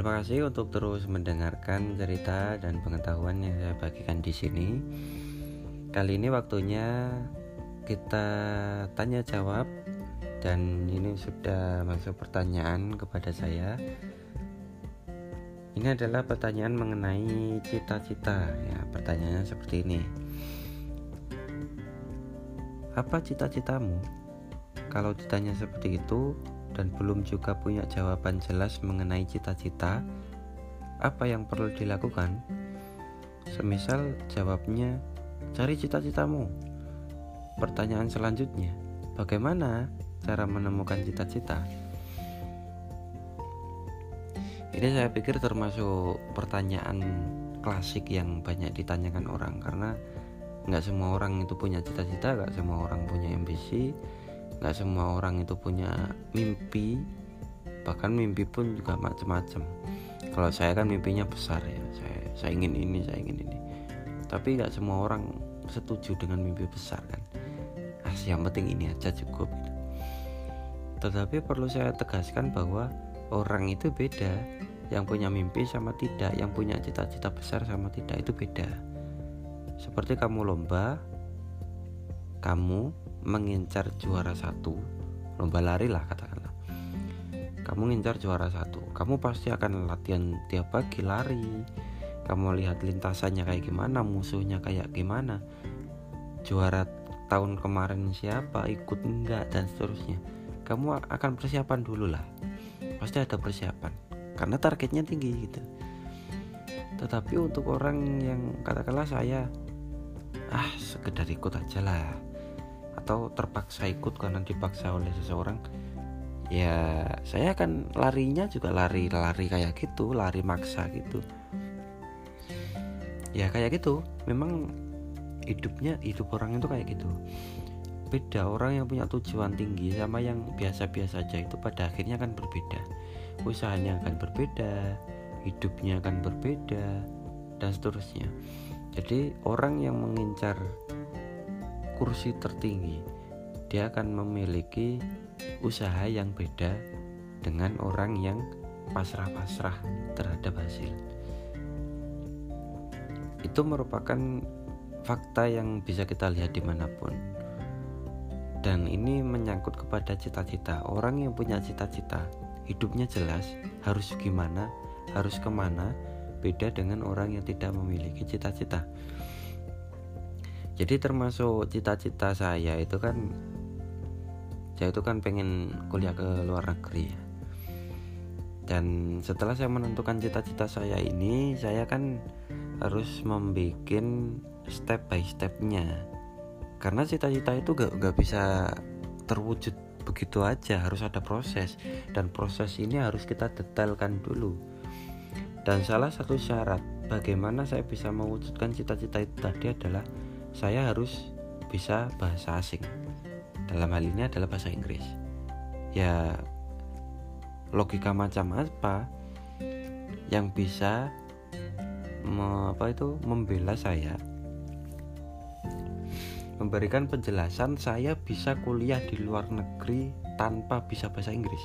Terima kasih untuk terus mendengarkan cerita dan pengetahuan yang saya bagikan di sini. Kali ini waktunya kita tanya jawab dan ini sudah masuk pertanyaan kepada saya. Ini adalah pertanyaan mengenai cita-cita ya. Pertanyaannya seperti ini. Apa cita-citamu? Kalau ditanya seperti itu, dan belum juga punya jawaban jelas mengenai cita-cita, apa yang perlu dilakukan? Semisal jawabnya, cari cita-citamu. Pertanyaan selanjutnya, bagaimana cara menemukan cita-cita? Ini saya pikir termasuk pertanyaan klasik yang banyak ditanyakan orang karena nggak semua orang itu punya cita-cita, nggak semua orang punya ambisi, nggak semua orang itu punya mimpi. Bahkan mimpi pun juga macam-macam kalau saya kan mimpinya besar ya. Saya saya ingin ini saya ingin ini. Tapi nggak semua orang setuju dengan mimpi besar kan. Ah yang penting ini aja cukup gitu. tetapi perlu saya tegaskan bahwa orang itu beda. Yang punya mimpi sama tidak yang punya cita-cita besar sama tidak itu beda. Seperti kamu lomba kamu mengincar juara satu. Lomba lari lah katakanlah. Kamu ngincar juara satu kamu pasti akan latihan tiap pagi lari. Kamu lihat lintasannya kayak gimana musuhnya kayak gimana. Juara tahun kemarin siapa ikut enggak dan seterusnya. Kamu akan persiapan dulu lah. Pasti ada persiapan karena targetnya tinggi gitu. Tetapi untuk orang yang katakanlah saya ah sekedar ikut aja lah atau terpaksa ikut karena dipaksa oleh seseorang ya saya akan larinya juga lari-lari kayak gitu lari maksa gitu. Ya kayak gitu. Memang hidupnya hidup orang itu kayak gitu. Beda orang yang punya tujuan tinggi sama yang biasa-biasa aja itu pada akhirnya akan berbeda. Usahanya akan berbeda hidupnya akan berbeda dan seterusnya. Jadi orang yang mengincar kursi tertinggi, dia akan memiliki usaha yang beda dengan orang yang pasrah-pasrah terhadap hasil. Itu merupakan fakta yang bisa kita lihat di mana pun. Dan ini menyangkut kepada cita-cita. Orang yang punya cita-cita, hidupnya jelas, harus gimana, harus ke mana, beda dengan orang yang tidak memiliki cita-cita jadi termasuk cita-cita saya itu kan saya itu kan pengen kuliah ke luar negeri ya. Dan setelah saya menentukan cita-cita saya ini saya kan harus membuat step by stepnya. Karena cita-cita itu gak, gak bisa terwujud begitu aja harus ada proses. Dan proses ini harus kita detailkan dulu. Dan salah satu syarat bagaimana saya bisa mewujudkan cita-cita itu tadi adalah saya harus bisa bahasa asing. Dalam hal ini adalah bahasa Inggris. Ya logika macam apa yang bisa me, apa itu membela saya memberikan penjelasan saya bisa kuliah di luar negeri tanpa bisa bahasa Inggris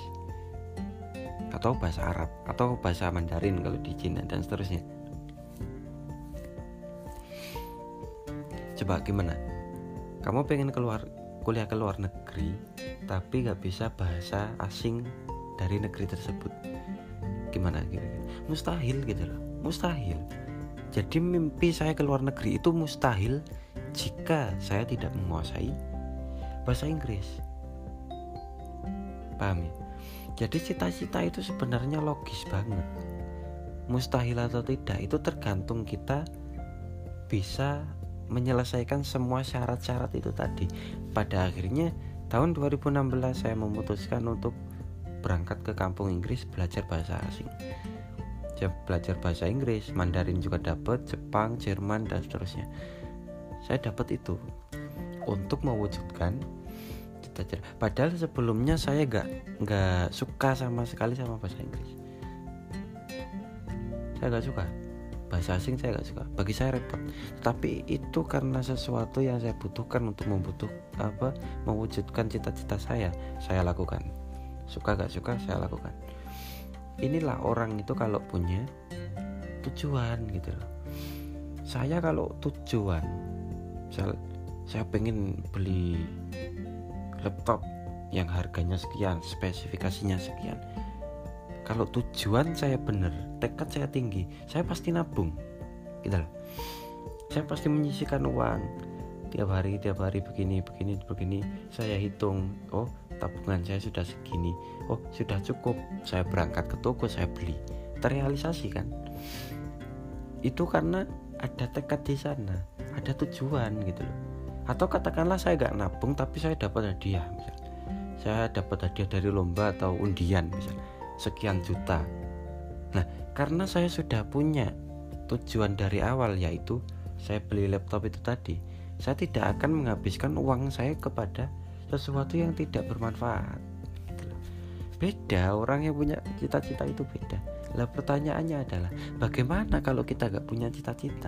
atau bahasa Arab atau bahasa Mandarin kalau di Cina dan seterusnya coba gimana? Kamu pengen keluar kuliah ke luar negeri tapi gak bisa bahasa asing dari negeri tersebut. Gimana kira-kira mustahil gitu loh mustahil. Jadi mimpi saya ke luar negeri itu mustahil jika saya tidak menguasai bahasa Inggris. Paham ya? Jadi cita-cita itu sebenarnya logis banget. Mustahil atau tidak itu tergantung kita bisa menyelesaikan semua syarat-syarat itu tadi. Pada akhirnya tahun 2016 saya memutuskan untuk berangkat ke kampung Inggris belajar bahasa asing. Belajar bahasa Inggris, Mandarin juga dapat, Jepang, Jerman dan seterusnya. Saya dapat itu untuk mewujudkan cita-cita. Padahal sebelumnya saya gak nggak suka sama sekali sama bahasa Inggris. Saya gak suka bahasa asing saya gak suka. Bagi saya repot. Tapi itu karena sesuatu yang saya butuhkan untuk membutuh apa mewujudkan cita-cita saya saya lakukan. Suka gak suka saya lakukan. Inilah orang itu kalau punya tujuan gitu loh. Saya kalau tujuan misal saya pengen beli laptop yang harganya sekian spesifikasinya sekian kalau tujuan saya benar tekad saya tinggi saya pasti nabung. Gitu loh. Saya pasti menyisikan uang. Tiap hari tiap hari begini begini begini saya hitung oh tabungan saya sudah segini. Oh sudah cukup. Saya berangkat ke toko saya beli. Terrealisasi kan? Itu karena ada tekad di sana ada tujuan gitu loh. Atau katakanlah saya gak nabung tapi saya dapat hadiah misal saya dapat hadiah dari lomba atau undian misal sekian juta nah karena saya sudah punya tujuan dari awal yaitu saya beli laptop itu tadi saya tidak akan menghabiskan uang saya kepada sesuatu yang tidak bermanfaat beda orang yang punya cita-cita itu beda lah pertanyaannya adalah bagaimana kalau kita gak punya cita-cita?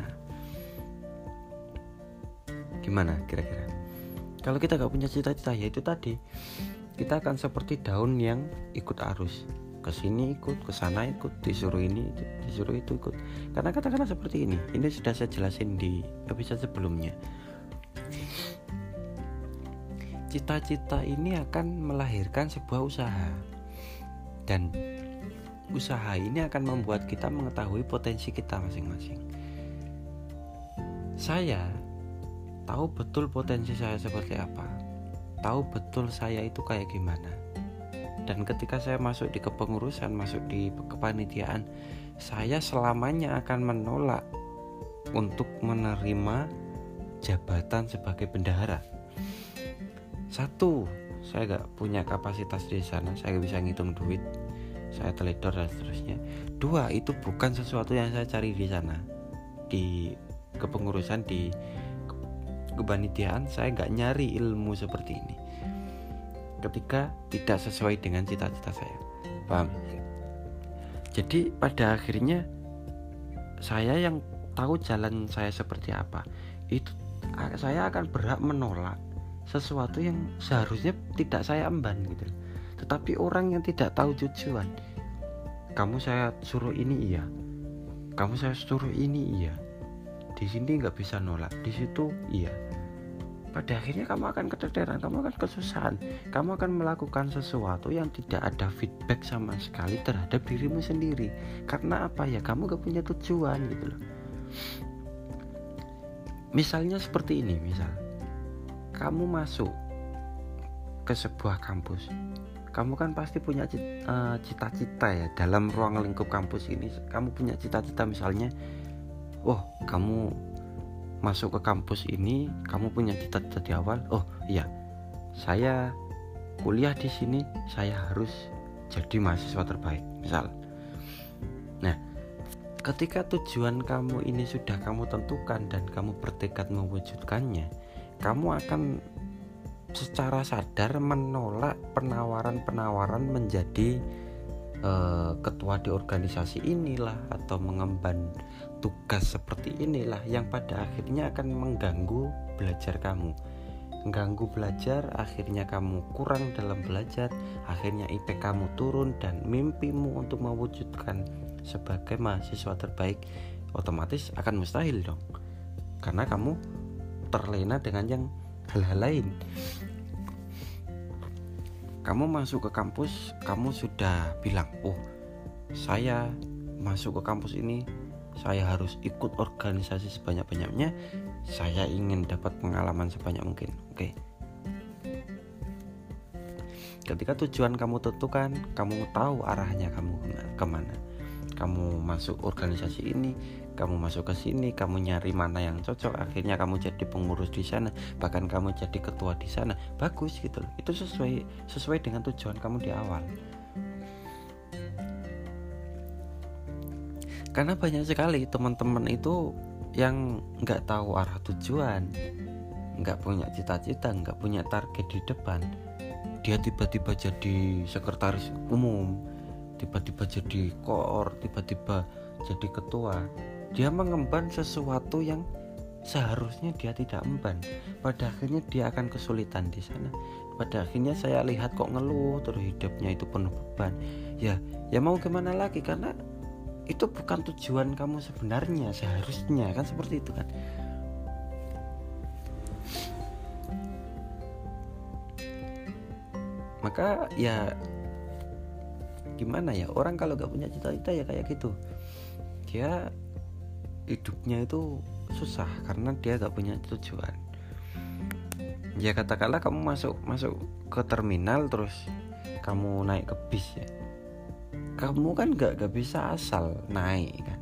Gimana kira-kira? Kalau kita gak punya cita-cita ya itu tadi kita akan seperti daun yang ikut arus ke sini ikut ke sana ikut disuruh ini disuruh itu ikut karena katakanlah seperti ini ini sudah saya jelasin di episode sebelumnya cita-cita ini akan melahirkan sebuah usaha dan usaha ini akan membuat kita mengetahui potensi kita masing-masing. Saya tahu betul potensi saya seperti apa, tahu betul saya itu kayak gimana. Dan ketika saya masuk di kepengurusan, masuk di kepanitiaan, saya selamanya akan menolak untuk menerima jabatan sebagai bendahara. Satu, saya gak punya kapasitas di sana, saya gak bisa ngitung duit saya teledor dan seterusnya. Dua itu bukan sesuatu yang saya cari di sana. Di kepengurusan di kebanitiaan saya nggak nyari ilmu seperti ini ketika tidak sesuai dengan cita-cita saya. Paham? Jadi pada akhirnya saya yang tahu jalan saya seperti apa. Itu saya akan berhak menolak sesuatu yang seharusnya tidak saya emban gitu. Tetapi orang yang tidak tahu tujuan kamu saya suruh ini iya. Kamu saya suruh ini iya. Di sini nggak bisa nolak di situ iya pada akhirnya kamu akan keteteran kamu akan kesusahan. Kamu akan melakukan sesuatu yang tidak ada feedback sama sekali terhadap dirimu sendiri. Karena apa ya? Kamu gak punya tujuan gitu loh. Misalnya seperti ini misal. Kamu masuk ke sebuah kampus. Kamu kan pasti punya eh, cita-cita ya dalam ruang lingkup kampus ini. Kamu punya cita-cita misalnya oh kamu masuk ke kampus ini kamu punya cita-cita di awal? Oh iya. Saya kuliah di sini saya harus jadi mahasiswa terbaik misal. Nah ketika tujuan kamu ini sudah kamu tentukan dan kamu bertekad mewujudkannya kamu akan secara sadar menolak penawaran-penawaran menjadi uh, ketua di organisasi inilah atau mengemban tugas seperti inilah yang pada akhirnya akan mengganggu belajar kamu. Mengganggu belajar akhirnya kamu kurang dalam belajar akhirnya IP kamu turun dan mimpimu untuk mewujudkan sebagai mahasiswa terbaik otomatis akan mustahil dong. Karena kamu terlena dengan yang hal-hal lain. Kamu masuk ke kampus kamu sudah bilang oh saya masuk ke kampus ini saya harus ikut organisasi sebanyak-banyaknya saya ingin dapat pengalaman sebanyak mungkin. Oke. Ketika tujuan kamu tentukan kamu tahu arahnya kamu ke mana kamu masuk organisasi ini kamu masuk ke sini kamu nyari mana yang cocok akhirnya kamu jadi pengurus di sana bahkan kamu jadi ketua di sana. Bagus gitu itu sesuai sesuai dengan tujuan kamu di awal karena banyak sekali teman-teman itu yang nggak tahu arah tujuan nggak punya cita-cita nggak punya target di depan. Dia tiba-tiba jadi sekretaris umum tiba-tiba jadi koor tiba-tiba jadi ketua. Dia mengemban sesuatu yang seharusnya dia tidak emban. Pada akhirnya dia akan kesulitan di sana. Pada akhirnya saya lihat kok ngeluh terus hidupnya itu penuh beban. Ya ya mau gimana lagi? Karena itu bukan tujuan kamu sebenarnya seharusnya. Kan seperti itu kan? Maka ya gimana ya? Orang kalau gak punya cita-cita ya kayak gitu. Dia hidupnya itu susah karena dia gak punya tujuan. Ya katakanlah kamu masuk masuk ke terminal terus kamu naik ke bis ya kamu kan gak, gak bisa asal naik kan?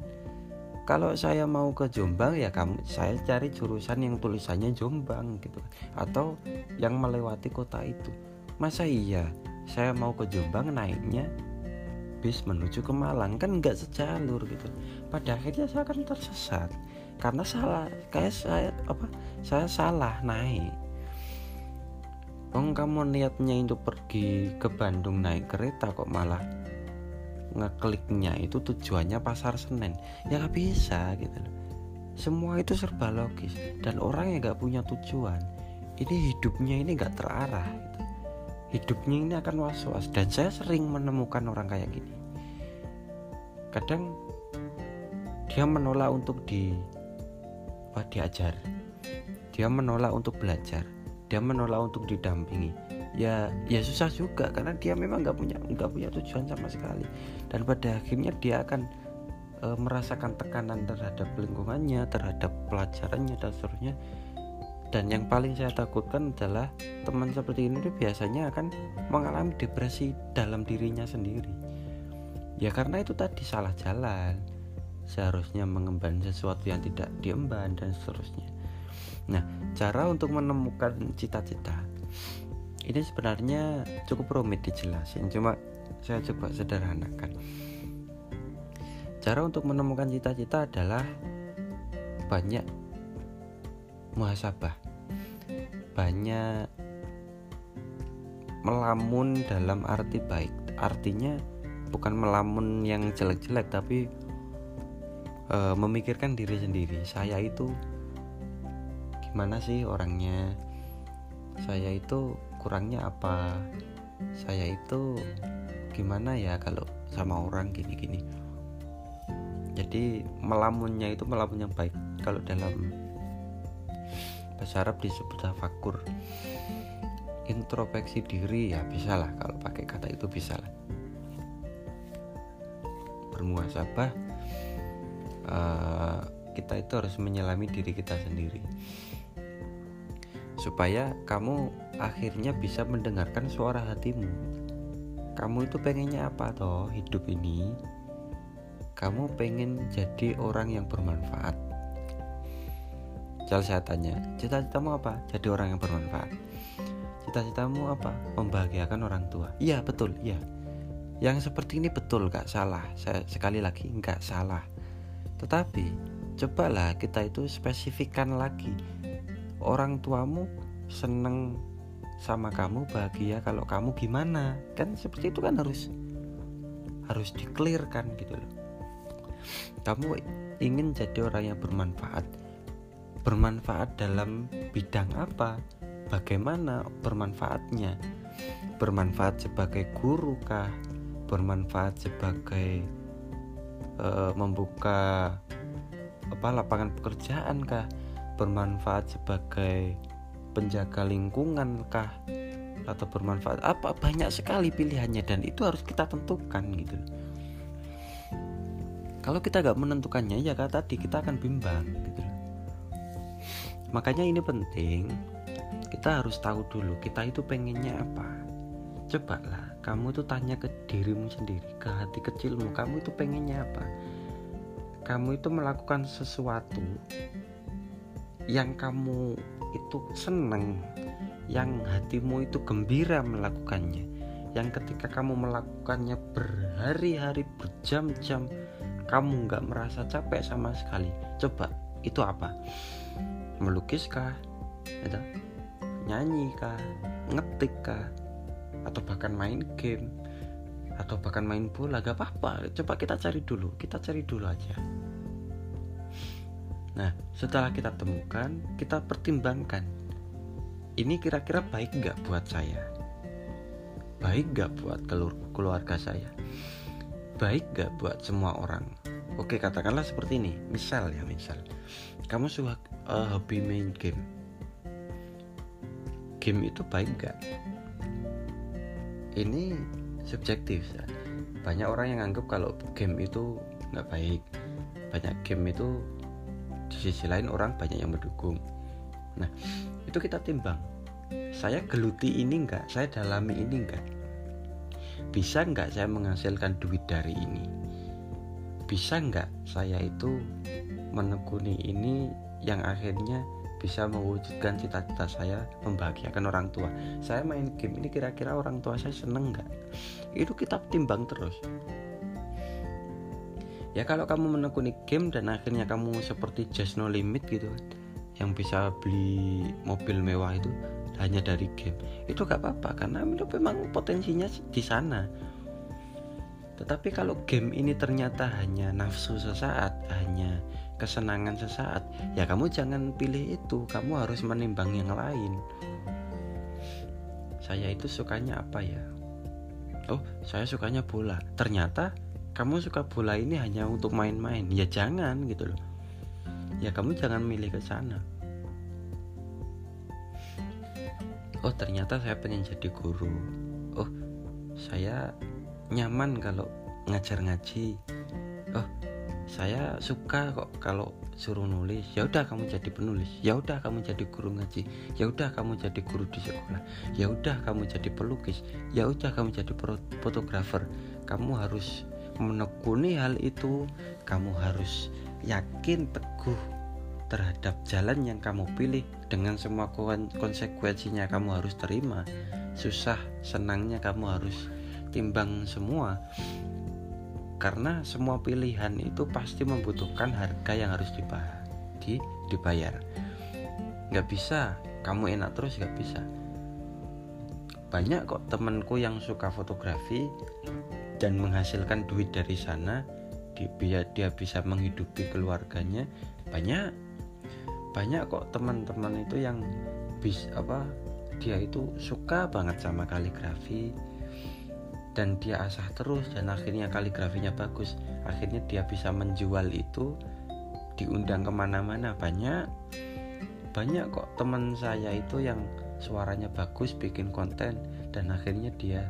Kalau saya mau ke Jombang ya kamu saya cari jurusan yang tulisannya Jombang gitu kan. atau yang melewati kota itu. Masa iya? Saya mau ke Jombang naiknya bis menuju ke Malang. Kan nggak sejalur gitu. Pada akhirnya saya akan tersesat. Karena salah kayak saya apa saya salah naik. Oh kamu niatnya itu pergi ke Bandung naik kereta kok malah ngekliknya itu tujuannya pasar Senen. Ya nggak bisa gitu loh. Semua itu serba logis. Dan orang yang nggak punya tujuan ini hidupnya ini nggak terarah gitu. Hidupnya ini akan was-was. Dan saya sering menemukan orang kayak gini. Kadang dia menolak untuk di apa diajar. Dia menolak untuk belajar. Dia menolak untuk didampingi ya ya susah juga karena dia memang nggak punya nggak punya tujuan sama sekali. Dan pada akhirnya dia akan e, merasakan tekanan terhadap lingkungannya terhadap pelajarannya dan seterusnya. Dan yang paling saya takutkan adalah teman seperti ini biasanya akan mengalami depresi dalam dirinya sendiri. Ya karena itu tadi salah jalan. Seharusnya mengemban sesuatu yang tidak diemban dan seterusnya. Nah cara untuk menemukan cita-cita ini sebenarnya cukup rumit dijelasin cuma saya coba sederhanakan. Cara untuk menemukan cita-cita adalah banyak muhasabah banyak melamun dalam arti baik. Artinya bukan melamun yang jelek-jelek tapi e, memikirkan diri sendiri. Saya itu gimana sih orangnya saya itu kurangnya apa? Saya itu gimana ya kalau sama orang gini-gini? Jadi melamunnya itu melamun yang baik. Kalau dalam bahasa Arab disebut tafakur. Introspeksi diri ya bisa lah kalau pakai kata itu bisa lah. Bermuasabah uh, kita itu harus menyelami diri kita sendiri supaya kamu akhirnya bisa mendengarkan suara hatimu kamu itu pengennya apa toh hidup ini kamu pengen jadi orang yang bermanfaat Jal saya tanya, cita-citamu apa? Jadi orang yang bermanfaat. Cita-citamu apa? Membahagiakan orang tua. Iya betul, iya. Yang seperti ini betul, gak salah. Saya sekali lagi nggak salah. Tetapi cobalah kita itu spesifikkan lagi. Orang tuamu seneng sama kamu bahagia kalau kamu gimana? Kan seperti itu kan harus harus dikelirkan gitu loh. Kamu ingin jadi orang yang bermanfaat. Bermanfaat dalam bidang apa? Bagaimana bermanfaatnya? Bermanfaat sebagai guru kah? Bermanfaat sebagai uh, membuka apa lapangan pekerjaan kah bermanfaat sebagai penjaga lingkungan kah? Atau bermanfaat apa? Banyak sekali pilihannya dan itu harus kita tentukan gitu. Kalau kita nggak menentukannya ya kata tadi kita akan bimbang gitu. Makanya ini penting kita harus tahu dulu kita itu pengennya apa. Cobalah kamu tuh tanya ke dirimu sendiri ke hati kecilmu kamu itu pengennya apa? Kamu itu melakukan sesuatu yang kamu itu seneng yang hatimu itu gembira melakukannya. Yang ketika kamu melakukannya berhari-hari berjam-jam kamu nggak merasa capek sama sekali. Coba itu apa? Melukis kah? Itu nyanyi kah? Ngetik kah? Atau bahkan main game? Atau bahkan main bola? Gak apa-apa. Coba kita cari dulu. Kita cari dulu aja nah setelah kita temukan kita pertimbangkan ini kira-kira baik nggak buat saya? Baik nggak buat keluarga saya? Baik nggak buat semua orang? Oke katakanlah seperti ini. Misal ya misal. Kamu suka uh, hobi main game. Game itu baik nggak? Ini subjektif ya. banyak orang yang anggap kalau game itu nggak baik. Banyak game itu di sisi lain orang banyak yang mendukung. Nah itu kita timbang. Saya geluti ini enggak saya dalami ini enggak bisa enggak saya menghasilkan duit dari ini? Bisa enggak saya itu menekuni ini yang akhirnya bisa mewujudkan cita-cita saya membahagiakan orang tua? Saya main game ini kira-kira orang tua saya seneng nggak? Itu kita timbang terus ya kalau kamu menekuni game dan akhirnya kamu seperti just no limit gitu kan yang bisa beli mobil mewah itu hanya dari game itu gak apa-apa karena itu memang potensinya di sana. Tetapi kalau game ini ternyata hanya nafsu sesaat hanya kesenangan sesaat ya kamu jangan pilih itu kamu harus menimbang yang lain. Saya itu sukanya apa ya? Oh saya sukanya bola. Ternyata kamu suka bola ini hanya untuk main-main. Ya jangan gitu loh. Ya kamu jangan milih ke sana. Oh ternyata saya pengen jadi guru. Oh saya nyaman kalau ngajar ngaji. Oh saya suka kok kalau suruh nulis. Ya udah kamu jadi penulis. Ya udah kamu jadi guru ngaji. Ya udah kamu jadi guru di sekolah. Ya udah kamu jadi pelukis. Ya udah kamu jadi fotografer. Kamu harus menekuni hal itu kamu harus yakin teguh terhadap jalan yang kamu pilih. Dengan semua konsekuensinya kamu harus terima susah senangnya kamu harus timbang semua. Karena semua pilihan itu pasti membutuhkan harga yang harus dibayar. Nggak bisa kamu enak terus nggak bisa. Banyak kok temanku yang suka fotografi dan menghasilkan duit dari sana dia, dia bisa menghidupi keluarganya. Banyak banyak kok teman-teman itu yang bis apa dia itu suka banget sama kaligrafi. Dan dia asah terus dan akhirnya kaligrafinya bagus. Akhirnya dia bisa menjual itu diundang ke mana-mana. Banyak banyak kok teman saya itu yang suaranya bagus bikin konten. Dan akhirnya dia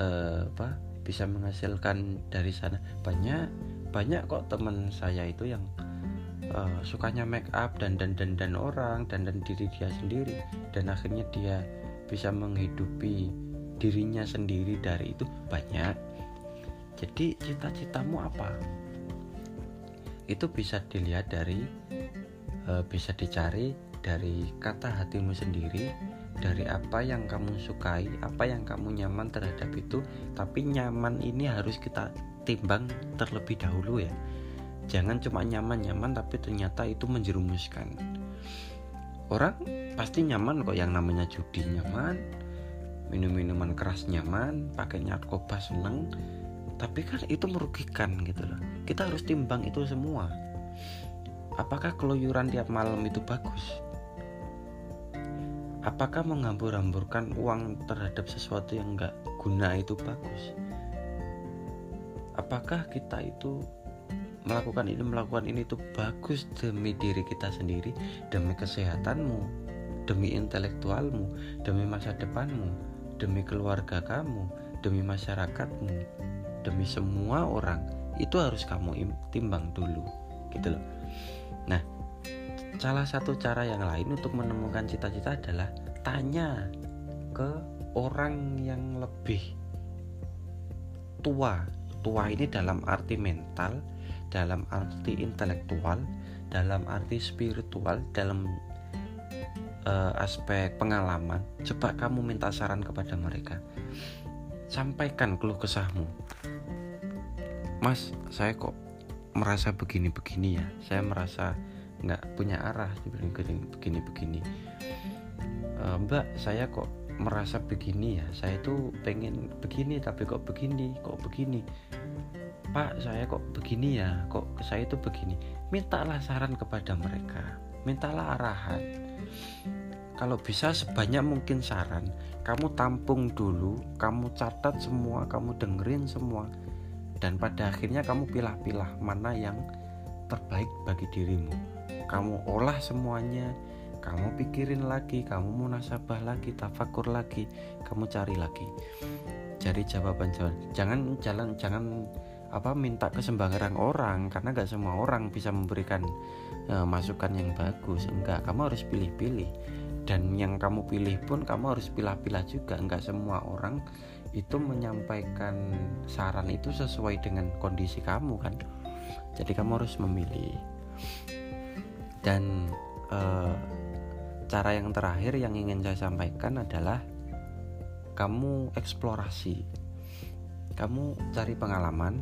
eh, apa bisa menghasilkan dari sana. Banyak banyak kok teman saya itu yang uh, sukanya make up dan dan dan dan orang dan dan diri dia sendiri. Dan akhirnya dia bisa menghidupi dirinya sendiri dari itu banyak. Jadi cita-citamu apa? Itu bisa dilihat dari uh, bisa dicari dari kata hatimu sendiri dari apa yang kamu sukai apa yang kamu nyaman terhadap itu tapi nyaman ini harus kita timbang terlebih dahulu ya. Jangan cuma nyaman-nyaman tapi ternyata itu menjerumuskan. Orang pasti nyaman kok yang namanya judi nyaman minum-minuman keras nyaman pakai narkoba seneng tapi kan itu merugikan gitu loh. Kita harus timbang itu semua. Apakah keluyuran tiap malam itu bagus apakah menghambur-hamburkan uang terhadap sesuatu yang enggak guna itu bagus? Apakah kita itu melakukan ini melakukan ini itu bagus demi diri kita sendiri demi kesehatanmu demi intelektualmu demi masa depanmu demi keluarga kamu demi masyarakatmu demi semua orang? Itu harus kamu timbang dulu gitu loh. Nah salah satu cara yang lain untuk menemukan cita-cita adalah tanya ke orang yang lebih tua tua ini dalam arti mental dalam arti intelektual, dalam arti spiritual, dalam uh, aspek pengalaman. Coba kamu minta saran kepada mereka. Sampaikan keluh kesahmu. Mas, saya kok merasa begini-begini ya. Saya merasa nggak punya arah begini-begini. Uh, mbak, saya kok merasa begini ya. Saya tuh pengen begini tapi kok begini, kok begini? Pak saya kok begini ya? Kok saya itu begini? Mintalah saran kepada mereka mintalah arahan. Kalau bisa sebanyak mungkin saran kamu tampung dulu kamu catat semua kamu dengerin semua dan pada akhirnya kamu pilah-pilah mana yang terbaik bagi dirimu kamu olah semuanya. Kamu pikirin lagi kamu munasabah lagi tafakur lagi kamu cari lagi. Cari jawaban jawaban jangan jalan jangan apa minta ke sembarang orang karena gak semua orang bisa memberikan uh, masukan yang bagus. Enggak kamu harus pilih-pilih. Dan yang kamu pilih pun kamu harus pilih-pilih juga. Enggak semua orang itu menyampaikan saran itu sesuai dengan kondisi kamu kan? Jadi kamu harus memilih dan uh, cara yang terakhir yang ingin saya sampaikan adalah kamu eksplorasi. Kamu cari pengalaman.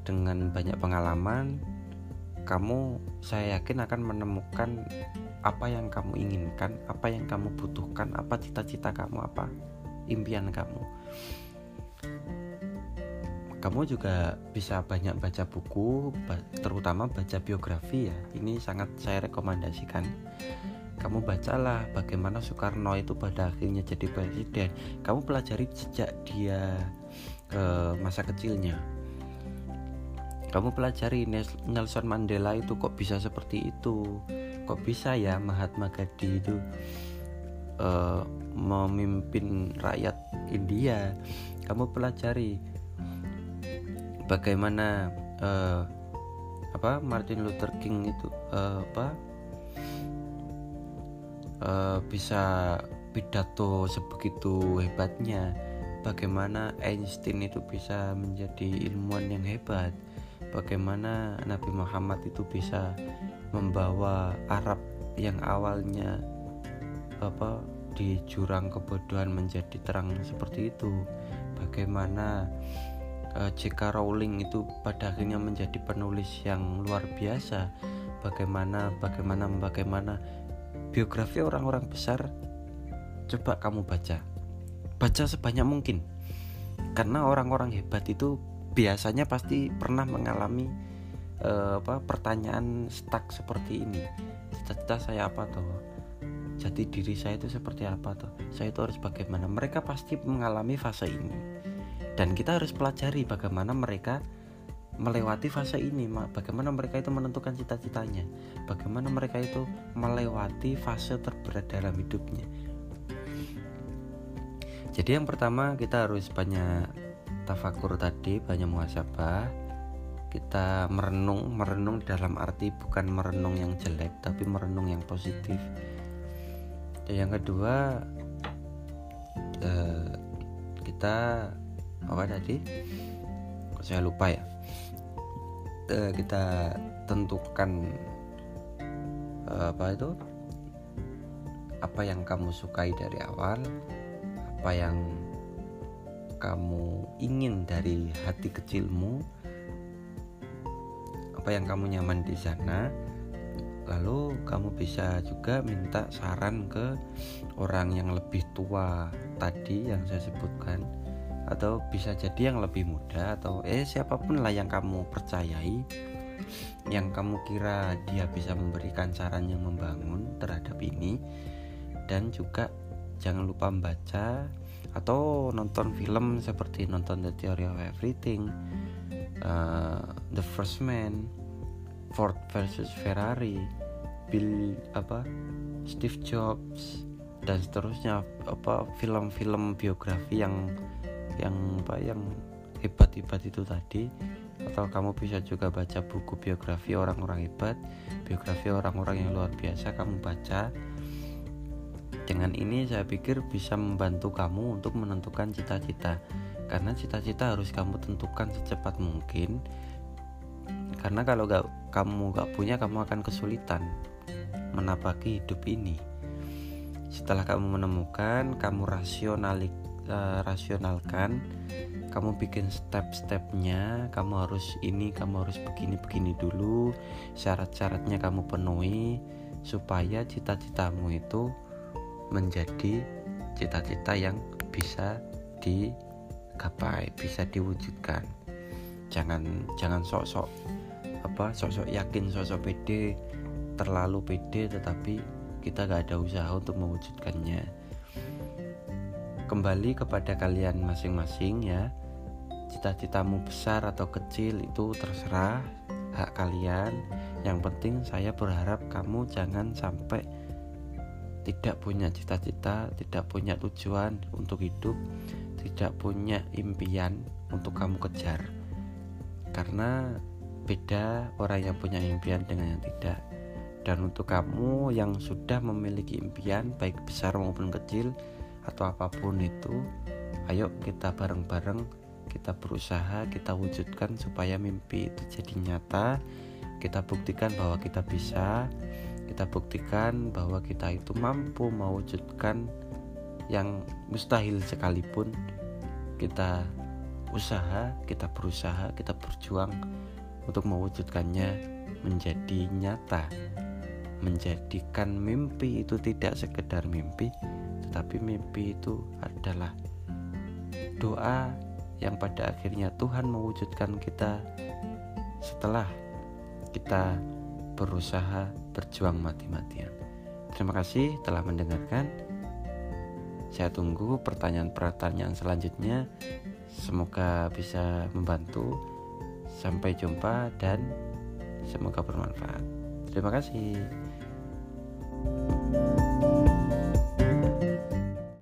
Dengan banyak pengalaman kamu saya yakin akan menemukan apa yang kamu inginkan apa yang kamu butuhkan apa cita-cita kamu apa impian kamu kamu juga bisa banyak baca buku terutama baca biografi ya. Ini sangat saya rekomendasikan. Kamu bacalah bagaimana Soekarno itu pada akhirnya jadi presiden. Kamu pelajari sejak dia ke masa kecilnya. Kamu pelajari Nelson Mandela itu kok bisa seperti itu? Kok bisa ya Mahatma Gandhi itu uh, memimpin rakyat India? Kamu pelajari bagaimana uh, apa Martin Luther King itu uh, apa uh, bisa pidato sebegitu hebatnya bagaimana Einstein itu bisa menjadi ilmuwan yang hebat bagaimana Nabi Muhammad itu bisa membawa Arab yang awalnya apa di jurang kebodohan menjadi terang seperti itu bagaimana uh, eh, J.K. Rowling itu pada akhirnya menjadi penulis yang luar biasa. Bagaimana bagaimana bagaimana biografi orang-orang besar coba kamu baca. Baca sebanyak mungkin. Karena orang-orang hebat itu biasanya pasti pernah mengalami uh, apa pertanyaan stuck seperti ini. Cita-cita saya apa tuh jati diri saya itu seperti apa tuh saya itu harus bagaimana? Mereka pasti mengalami fase ini dan kita harus pelajari bagaimana mereka melewati fase ini bagaimana mereka itu menentukan cita-citanya. Bagaimana mereka itu melewati fase terberat dalam hidupnya. Jadi yang pertama kita harus banyak tafakur tadi banyak muhasabah. Kita merenung merenung dalam arti bukan merenung yang jelek tapi merenung yang positif. Dan yang kedua eh, kita apa tadi? Saya lupa ya? Eh, kita tentukan eh, apa itu? Apa yang kamu sukai dari awal apa yang kamu ingin dari hati kecilmu apa yang kamu nyaman di sana. Lalu kamu bisa juga minta saran ke orang yang lebih tua tadi yang saya sebutkan atau bisa jadi yang lebih muda atau eh siapa pun lah yang kamu percayai yang kamu kira dia bisa memberikan saran yang membangun terhadap ini. Dan juga jangan lupa membaca atau nonton film seperti nonton The Theory of Everything, uh, The First Man, Ford versus Ferrari, Bill apa, Steve Jobs dan seterusnya apa film-film biografi yang yang apa yang hebat-hebat itu tadi. Atau kamu bisa juga baca buku biografi orang-orang hebat biografi orang-orang yang luar biasa kamu baca. Dengan ini saya pikir bisa membantu kamu untuk menentukan cita-cita. Karena cita-cita harus kamu tentukan secepat mungkin. Karena kalau gak, kamu gak punya kamu akan kesulitan menapaki hidup ini setelah kamu menemukan kamu rasionalik uh, rasionalkan kamu bikin step-stepnya kamu harus ini kamu harus begini-begini dulu syarat-syaratnya kamu penuhi supaya cita-citamu itu menjadi cita-cita yang bisa digapai, bisa diwujudkan. Jangan jangan sok-sok apa sok-sok yakin, sok-sok pede, terlalu pede tetapi kita gak ada usaha untuk mewujudkannya. Kembali kepada kalian masing-masing ya. Cita-citamu besar atau kecil itu terserah hak kalian. Yang penting saya berharap kamu jangan sampai tidak punya cita-cita tidak punya tujuan untuk hidup tidak punya impian untuk kamu kejar. Karena beda orang yang punya impian dengan yang tidak dan untuk kamu yang sudah memiliki impian baik besar maupun kecil atau apa pun itu ayo kita bareng-bareng kita berusaha kita wujudkan supaya mimpi itu jadi nyata. Kita buktikan bahwa kita bisa. Kita buktikan bahwa kita itu mampu mewujudkan yang mustahil sekalipun. Kita usaha kita berusaha kita berjuang untuk mewujudkannya menjadi nyata menjadikan mimpi itu tidak sekedar mimpi tetapi mimpi itu adalah doa yang pada akhirnya Tuhan mewujudkan kita setelah kita berusaha berjuang mati-matian. Terima kasih telah mendengarkan. Saya tunggu pertanyaan-pertanyaan selanjutnya. Semoga bisa membantu. Sampai jumpa dan semoga bermanfaat. Terima kasih. Música